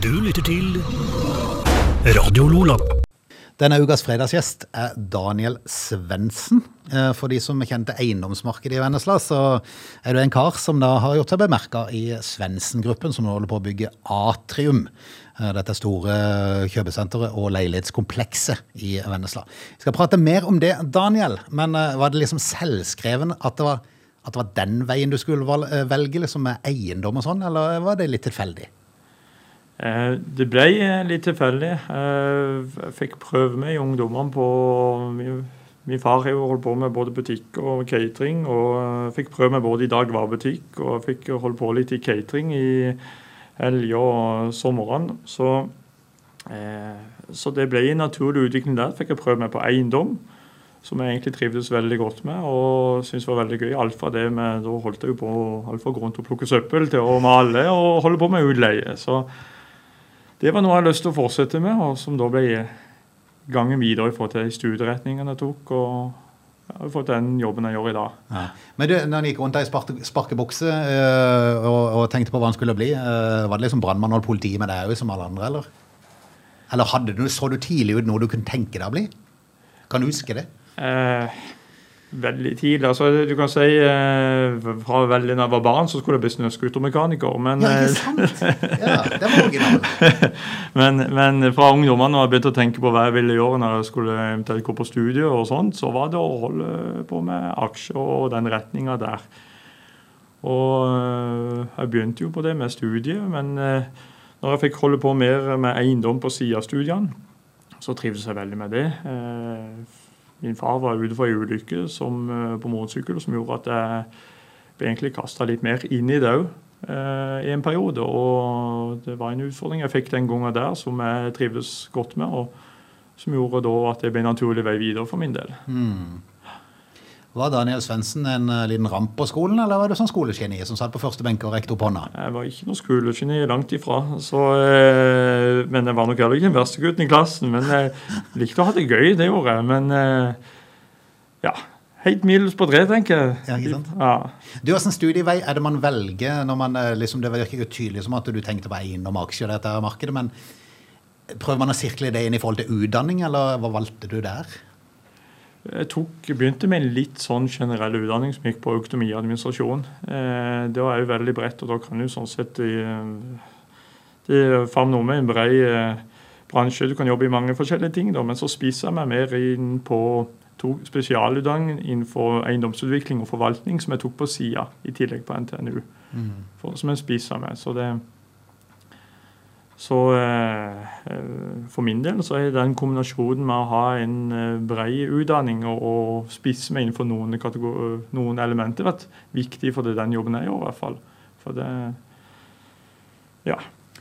Du lytter til Radio Lola. Denne ukas fredagsgjest er Daniel Svendsen. Eh, For de som kjente eiendomsmarkedet i Vennesla, så er du en kar som da har gjort seg bemerka i Svendsen-gruppen, som nå holder på å bygge Atrium. Eh, Dette store kjøpesenteret og leilighetskomplekset i Vennesla. Vi skal prate mer om det, Daniel, men eh, var det liksom selvskreven at det var, at det var den veien du skulle velge, liksom med eiendom og sånn, eller var det litt tilfeldig? Eh, Det ble eh, litt tilfeldig. Eh, Jeg fikk prøve meg i ungdommene på min, far har jo holdt på med både butikk og catering, og jeg fikk prøve meg både i dagligvarebutikk og jeg fikk holdt på litt i catering i helger og sommeren. Så, eh, så det ble en naturlig utvikling der. Fikk jeg prøve meg på eiendom, som jeg egentlig trivdes veldig godt med og syntes var veldig gøy. Alt fra det med, Da holdt jeg jo på alt fra grunn til å plukke søppel til å male og holde på med utleie. Så det var noe jeg hadde lyst til å fortsette med, og som da ble gangen videre i forhold til de studieretningene jeg tok. og jeg har fått den jobben jeg gjør i dag. Ja. Men du, når han gikk rundt der i sparte- sparkebukse øh, og, og tenkte på hva han skulle bli, øh, var det liksom brannmann og politi med deg òg, som alle andre, eller? Eller du, så du tidlig ut noe du kunne tenke deg å bli? Kan du huske det? Eh, veldig tidlig. altså Du kan si eh, fra veldig da jeg var barn, så skulle jeg bli snøscootermekaniker. Men, Ja, eh, ikke sant? Ja, det var originalen. men, men fra ungdommene, når jeg begynte å tenke på hva jeg ville gjøre når jeg skulle eventuelt gå på studie, og sånt, så var det å holde på med aksjer og den retninga der. Og øh, jeg begynte jo på det med studiet, men øh, når jeg fikk holde på mer med eiendom på siden av studiene, så trivdes jeg veldig med det. Eh, Min far var ute for en ulykke øh, på motorsykkel som gjorde at jeg ble egentlig kasta litt mer inn i det òg i en periode. Og det var en utfordring jeg fikk den gangen der som jeg trives godt med, og som gjorde da at det ble en naturlig vei videre for min del. Var Daniel Svendsen en øh, liten ramp på skolen, eller var du sånn skolegeni som satt på første benk og rekte opp hånda? Jeg var ikke noe skolegeni, langt ifra. Så, eh, men jeg var nok heller ikke den verste gutten i klassen. Men jeg likte å ha det gøy, det gjorde jeg. Men eh, ja, helt middels på tre, tenker jeg. Ja, ikke sant? Ja. Du, Hvilken studievei er det man velger når man øh, liksom, Det virker jo tydelig som at du tenkte på eiendom og aksjer, dette markedet, men prøver man å sirkle det inn i forhold til utdanning, eller hva valgte du der? Jeg tok, begynte med en litt sånn generell utdanning som gikk på økonomiadministrasjon. Eh, det var jo veldig bredt, og da kan du sånn sett det er noe med en bred eh, bransje. Du kan jobbe i mange forskjellige ting, da, men så spiser jeg meg mer inn på to spesialutdanninger innenfor eiendomsutvikling og forvaltning som jeg tok på sida, i tillegg på NTNU. For, som jeg spiser meg. Så det så eh, eh, for min del så er den kombinasjonen med å ha en eh, bred utdanning og, og spisse meg innenfor noen, noen elementer vært viktig for det den jobben jeg gjør, i hvert fall. For det Ja.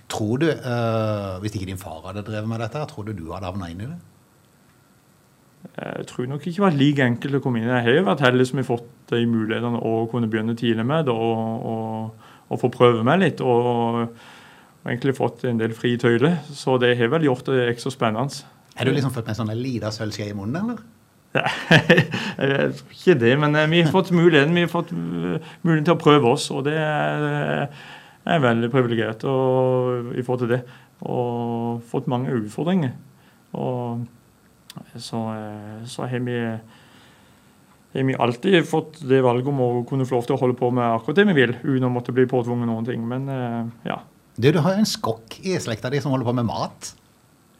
Tror du, øh, hvis ikke din far hadde drevet med dette, tror du du hadde havna inn i det? Jeg tror nok ikke det var like enkelt å komme inn. Jeg har jo vært heldig som har fått de mulighetene å kunne begynne tidlig med det og, og, og få prøve meg litt. Og, og egentlig fått en del fri tøyle, Så det har vel gjort det ekstra spennende. Er du liksom født med sånn lita sølvskje i munnen, eller? Jeg tror ikke det, men eh, vi har fått muligheten, vi har fått eh, muligheten til å prøve oss, og det er, eh, er veldig privilegert i forhold til det. Og fått mange utfordringer. Og så, så har vi har vi alltid fått det valget om å kunne få lov til å holde på med akkurat det vi vil, uten å måtte bli påtvunget noen ting. Men ja. Du, du har jo en skokk i slekta di som holder på med mat.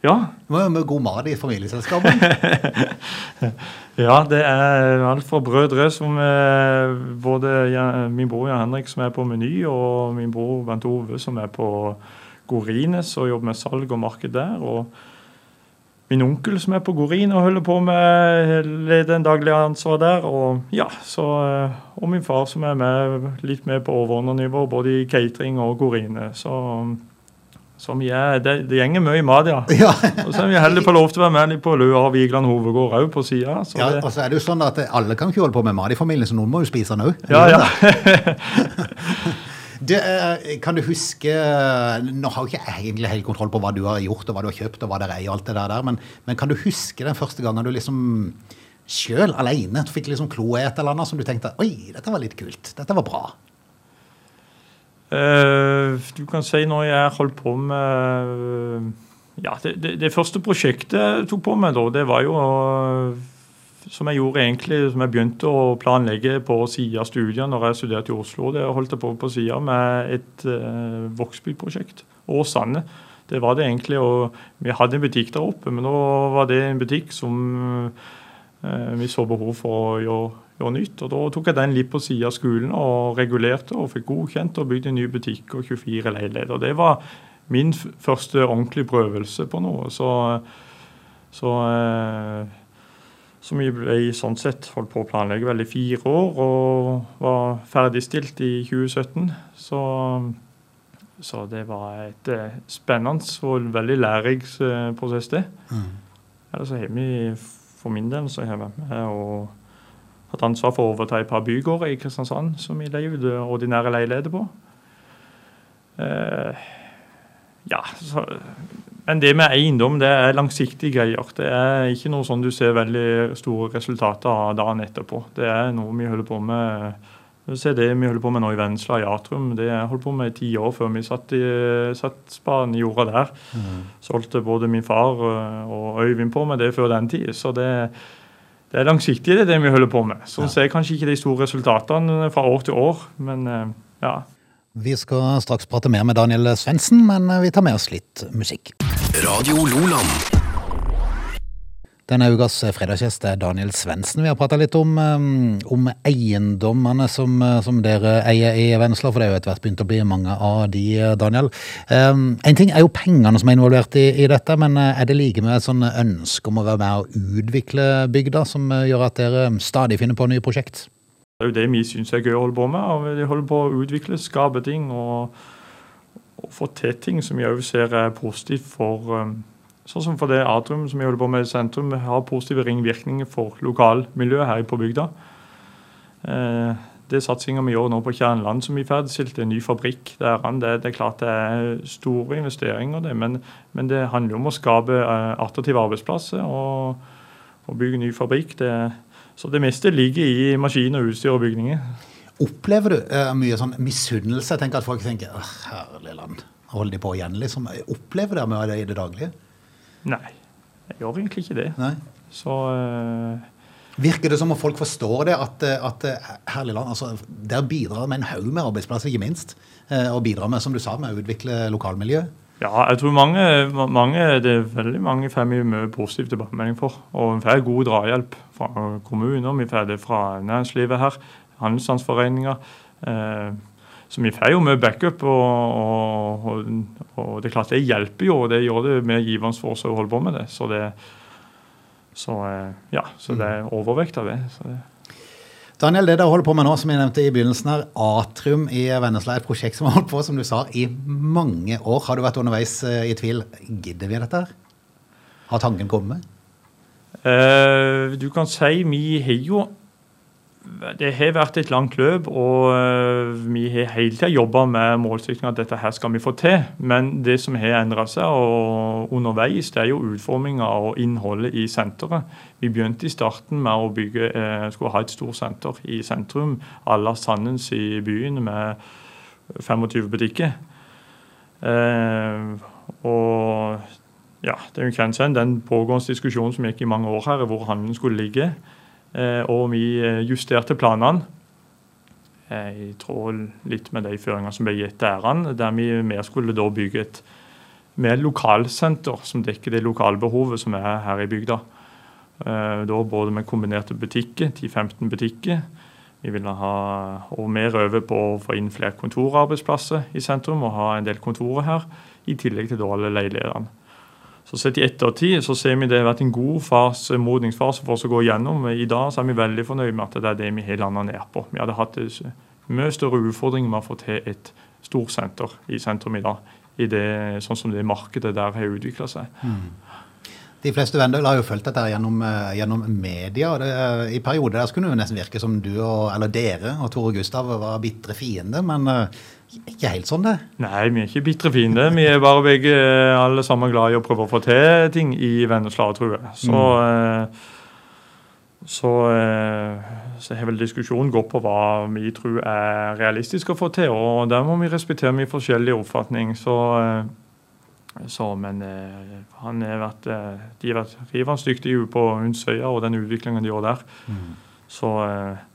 Ja, Du må jo med god mat i familieselskapet. Ja, det er alt fra brødre som er både ja, min bror Jan Henrik som er på Meny, og min bror Bent Ove som er på Gorines og jobber med salg og marked der. Og min onkel som er på Gorin og holder på med den daglige ansvaret ansvar der. Og ja, så, eh, og min far som er med litt mer på overordnet nivå, både i catering og Gorine. Så, så vi er, det, det gjenger mye mat, ja. ja. Og så er vi heldige på lov til å være med på Løa og Vigeland hovedgård òg på sida. ja, og så er det jo sånn at alle kan ikke holde på med mat i familien, så noen må jo spise den òg. Ja, ja. Du, eh, kan du huske Nå har jo ikke egentlig helt kontroll på hva du har gjort, og hva du har kjøpt, og hva dere eier, og alt det der, men, men kan du huske den første gangen du liksom sjøl aleine fikk liksom klo i et eller annet som du tenkte Oi, dette var litt kult. Dette var bra. Uh, du kan si når jeg holdt på med Ja, det, det, det første prosjektet jeg tok på meg da, det var jo som jeg gjorde egentlig, som jeg begynte å planlegge på sida av studiet når jeg studerte i Oslo. Det holdt jeg på på sida med et uh, Vågsby-prosjekt. Åsane. Det var det egentlig. og Vi hadde en butikk der oppe, men nå var det en butikk som uh, vi så behov for å gjøre, gjøre, nytt. og Da tok jeg den litt på sida av skolen og regulerte og fikk godkjent og bygde en ny butikk og 24 leiligheter. Det var min første ordentlige prøvelse på noe. Så, så uh, som vi ble sånn sett holdt på å planlegge vel i fire år, og var ferdigstilt i 2017. Så, så det var et eh, spennende og veldig lærerikt eh, det. Mm. Ellers har vi, for min del, så har vi med og hatt ansvar for å overta et par bygårder i Kristiansand som vi leier ut ordinære leiligheter på. Eh, ja, så men det med eiendom det er langsiktige greier. Det er ikke noe sånn du ser veldig store resultater av dagen etterpå. Det er noe vi holder på med Se det vi holder på med nå i Vennesla, i Atrum. Det jeg holdt på med i ti år før vi satt, i, satt spaden i jorda der. Mm. Solgte både min far og Øyvind på med det før den tid. Så det, det er langsiktig, det, det vi holder på med. Så ja. ser kanskje ikke de store resultatene fra år til år, men eh, ja. Vi skal straks prate mer med Daniel Svendsen, men vi tar med oss litt musikk. Radio Loland. Denne ukas fredagsgjest er Daniel Svendsen. Vi har prata litt om, um, om eiendommene som, uh, som, dere eier i Vennesla, for det er jo etter hvert begynt å bli mange av de, uh, Daniel. Um, en ting er jo pengene som er involvert i, i dette, men uh, er det like med et sånn ønske om å være med og utvikle bygda, som gjør at dere stadig finner på nye prosjekt? Det er jo det vi syns er gøy å holde på med. og Vi holder på å utvikle, skape ting. og å få til ting som jeg òg ser er positivt for um, Sånn som for det Atrium som jeg holder på med i sentrum, har positive ringvirkninger for lokalmiljøet her på bygda. Det det satsinga vi gjør nå på Kjernland, som vi ferdigstilte, en ny fabrikk der, det, det, er klart det er store investeringer, det, men, men det handler om å skape uh, attraktive arbeidsplasser og, og, bygge ny fabrikk. Det, så det meste ligger i maskiner, utstyr og bygninger. Opplever du uh, mye sånn misunnelse? Jeg tenker at folk tenker herlig land, holder de på igjen? liksom. Opplever dere med det i det daglige? Nei, jeg gjør egentlig ikke det. Nei. Så uh, Virker det som om folk forstår det, at, at herlig land, altså, der bidrar med en haug med arbeidsplasser, ikke minst. Og bidrar med, som du sa, med å utvikle lokalmiljø? Ja, jeg tror mange, mange, det er veldig mange får mye positiv tilbakemelding for. Og vi får god drahjelp fra kommuner, vi får det fra næringslivet her handelsstandsforeninger. Eh, så vi får jo mye backup, og, og, og, det er klart det hjelper jo. og Det gjør det med giverens for oss å holde på med det. Så det, så, eh, ja, så det er overvekt av det. det. Daniel, det dere holder på med nå, som jeg nevnte i begynnelsen her, Atrium i Vennesla, et prosjekt som har holdt på, som du sa, i mange år. Har du vært underveis eh, i tvil? Gidder vi dette her? Har tanken kommet? Uh, du kan si vi har jo det har vært et langt løp, og eh, vi har hele tida jobba med målsettingen at dette her skal vi få til. Men det som har endra seg og underveis, det er jo utforminga og innholdet i senteret. Vi begynte i starten med å bygge, eh, skulle ha et stort senter i sentrum, Alla Sandens i byen, med 25 butikker. Eh, og ja, det er jo kjent den pågående diskusjonen som gikk i mange år her, hvor handelen skulle ligge. Eh, og vi eh, justerte planene. Eh, I tråd litt med de føringene som ble gitt ærene, der vi mer skulle da bygge et mer lokalsenter som dekker det lokalbehovet som er her i bygda. Da både med kombinerte butikker, 10-15 butikker. Vi ville ha og mer over på å få inn flere kontorarbeidsplasser i sentrum og ha en del kontorer her, i tillegg til alle leilighetene. Så sett i ettertid så ser vi det har vært en god fase, modningsfase for oss å gå gjennom. I dag så er vi veldig fornøyd med at det er det vi har landa ned på. Vi hadde hatt mye større utfordringer med å få til et storsenter i sentrum i dag. I det, sånn som det markedet der har utvikla seg. Mm. De fleste vennene har jo fulgt dette gjennom, eh, gjennom media. det, eh, I perioder der skulle det jo nesten virke som du og, eller dere og Tore Gustav var bitre fiender. Men ikke helt sånn, det? Nei, vi er ikke bitre fiender. Vi er bare begge alle sammen glad i å prøve å få til ting i Vennesla, tror jeg. Så mm. så, eh, så har vel diskusjonen gått på hva vi tror er realistisk å få til. Og der må vi respektere mye forskjellig oppfatning. Så, eh, så men eh, han har vært, eh, de har vært rivende dyktige på Hundsøya og den utviklingen de gjør der. Så, eh,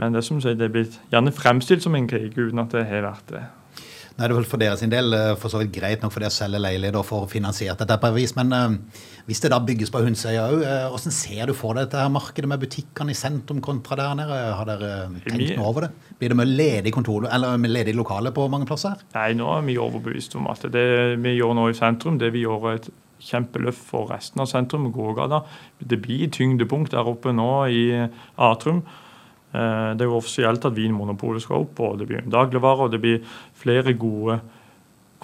men det som sier, det er blitt gjerne fremstilt som en krig uten at det har vært det. Nå er det vel for deres del eh, for så vidt greit nok for det å selge leilighet og få finansiert dette på en vis, men eh, hvis det da bygges på Hundsøya òg, hvordan ser du for deg dette her markedet med butikkene i sentrum kontra der nede? Har dere eh, tenkt noe over det? Blir det med ledig kontor, eller med ledig lokale på mange plasser? her? Nei, nå er vi overbevist om at det vi gjør nå i sentrum, det vi gjør et kjempeløft for resten av sentrum, gågata. Det blir tyngdepunkt der oppe nå i Atrum. Eh, Det er jo offisielt at Vinmonopolet skal opp, og det blir en dagligvare, og det blir flere gode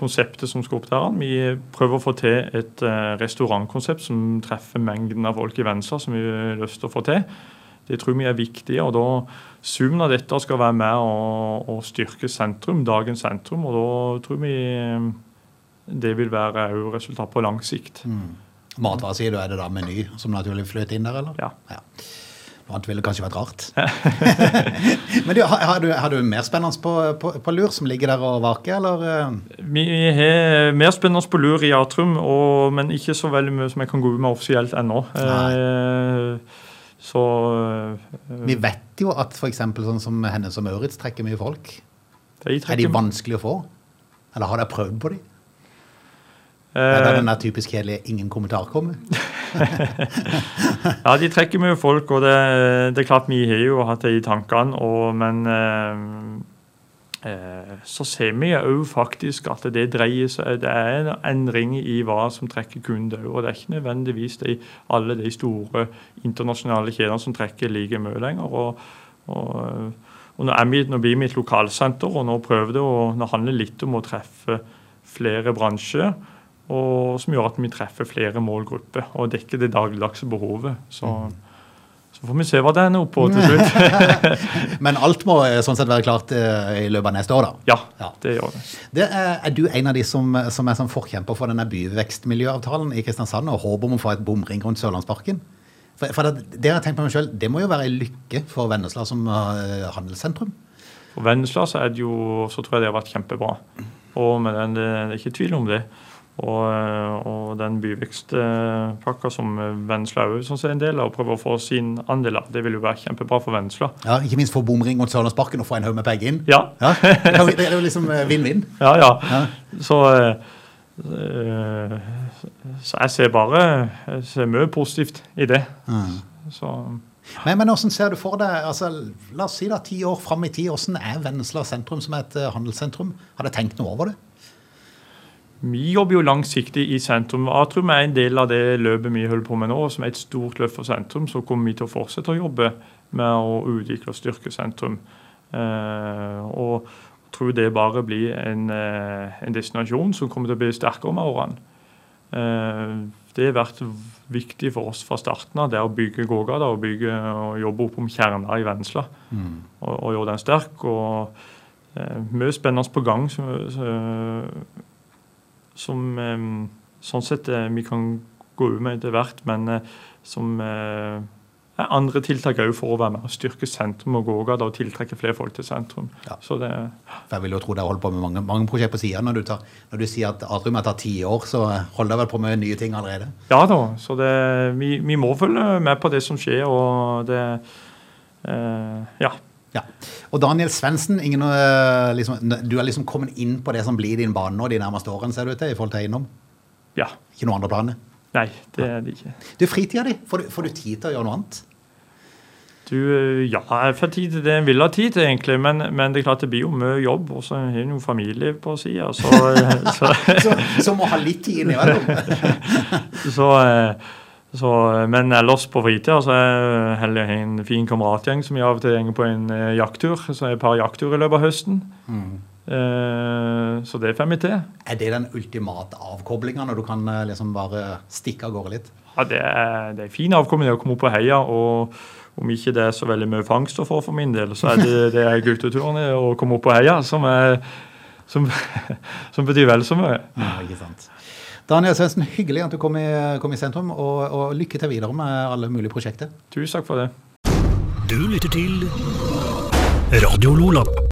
konsepter som skal opp der. Vi prøver å få til et eh, restaurantkonsept som treffer mengden av folk i Venstre som vi har lyst til å få til. Det tror vi er viktig, og da summen av dette skal være med å, å styrke sentrum, dagens sentrum, og da tror vi eh, det vil være òg resultat på lang sikt. Matvare sier du, er det da Meny som naturlig flyter inn der, eller? Ja. Noe annet ville kanskje vært rart. Men du, har, har, du, har du mer spennende på, på, på lur som ligger der og vaker, eller? eh? Vi har mer spennende på lur i Atrum, og, men ikke så veldig mye som jeg kan gå ut med offisielt ennå. Eh, så eh, Vi vet jo at eksempel sånn som Hennes og Maurits trekker mye folk. de Er de vanskelige vanskelig å få? Eller har dere prøvd på dem? eh, Er det den der typisk kjedelige 'ingen kommentar' kommer? Ja, de trekker mye folk, og det, det er klart vi har jo hatt det i tankene. Og, men eh, eh, så ser vi òg faktisk at det dreier seg Det er en endring i hva som trekker kunder. Og det er ikke nødvendigvis de, alle de store internasjonale kjedene som trekker like mye lenger. Og, og, og nå, vi, nå blir vi et lokalsenter, og nå prøver det å handle litt om å treffe flere bransjer. Og som gjør at vi treffer flere målgrupper og dekker det dagligdagse behovet. Så, så får vi se hva det ender opp på til slutt. Men alt må eh, sånn sett være klart eh, i løpet av neste år, da. Ja, Ja. det gjør det. Det er, er du en av de som, som er sånn forkjemper for denne byvekstmiljøavtalen i Kristiansand og håper om å få et bomring rundt Sørlandsparken? For, for det, det jeg tenkt på meg selv, det må jo være en lykke for Vennesla som uh, handelssentrum. For Vennesla så er det jo, så tror jeg det har vært kjempebra. Og med den, det, det er ikke tvil om det. Og, og den byvekstpakka som Vennesla òg sånn er en del av, og prøver å få sin andel av, det vil jo være kjempebra for Vennesla. Ja, Ikke minst for bomring mot Sørlandsparken og få en haug med penger inn. Ja, Ja, det er jo- liksom eh, vinn-vinn. ja. ja. Ja. Så, eh, så jeg ser bare jeg ser mye positivt i det. Så Men, men hvordan ser du for deg, altså, la oss si da, ti år fram i tid, hvordan er Vennesla sentrum som et eh, handelssentrum? Har du tenkt noe over det? Vi jobber jo langsiktig i sentrum. Atrum er en del av det løpet vi holder på med nå, som er et stort løft for sentrum. Så kommer vi til å fortsette å jobbe med å utvikle og styrke sentrum. Eh, og tror det bare blir en, eh, en destinasjon som kommer til å bli sterkere med årene. Eh, det har vært viktig for oss fra starten av, det å bygge gågater og, bygge, og jobbe opp om kjerner i Vennesla. Og, og gjøre den sterk. og eh, Mye spennende på gang. Så, så, som eh, sånn sett eh, vi kan gå ut med etter hvert, men eh, som andre tiltak òg for å være med og styrke sentrum og gågata og tiltrekke flere folk til sentrum. Ja. Så det, jeg vil jo tro dere holder på med mange, mange prosjekter på siden. Når du, når du sier at Atrium har tatt ti år, så holder dere vel på med nye ting allerede? ja da, så det, vi, vi må følge med på det som skjer, og det eh, Ja. Ja. Og Daniel Svendsen, ingen, eh, liksom, du er liksom kommet inn på det som blir din bane nå de nærmeste årene, ser du til, i forhold til eiendom? Ja. Ikke noen andre planer? Nei, det er det ikke. Du, fritida di, får får du tid til å gjøre noe annet? Du, ja, jeg får tid til det en vil ha tid til, egentlig. Men, men det er klart det blir jo mye jobb. Og så har jeg jo familie på sida. Så, eh, så, Så, så må ha litt tid innimellom. så, eh, så, men ellers på fritida så er jeg heller en fin kameratgjeng som vi av og til går på en eh, jakttur. Så er det et par jaktturer i løpet av høsten. Eh, så det får vi til. Er det den ultimate avkoblinga, når du kan eh, liksom bare stikke av gårde litt? Ja, det er, det er fin avkobling å komme opp på heia. og om ikke det er så veldig mye fangst å få for min del, så er det, det er gutteturene å komme opp på heia som, er, som, som betyr vel så mye. Ja, ikke sant. Daniel Svendsen, hyggelig at du kom i, kom i sentrum, og, og lykke til videre med alle mulige prosjekter. Tusen takk for det. Du lytter til Radio Lola.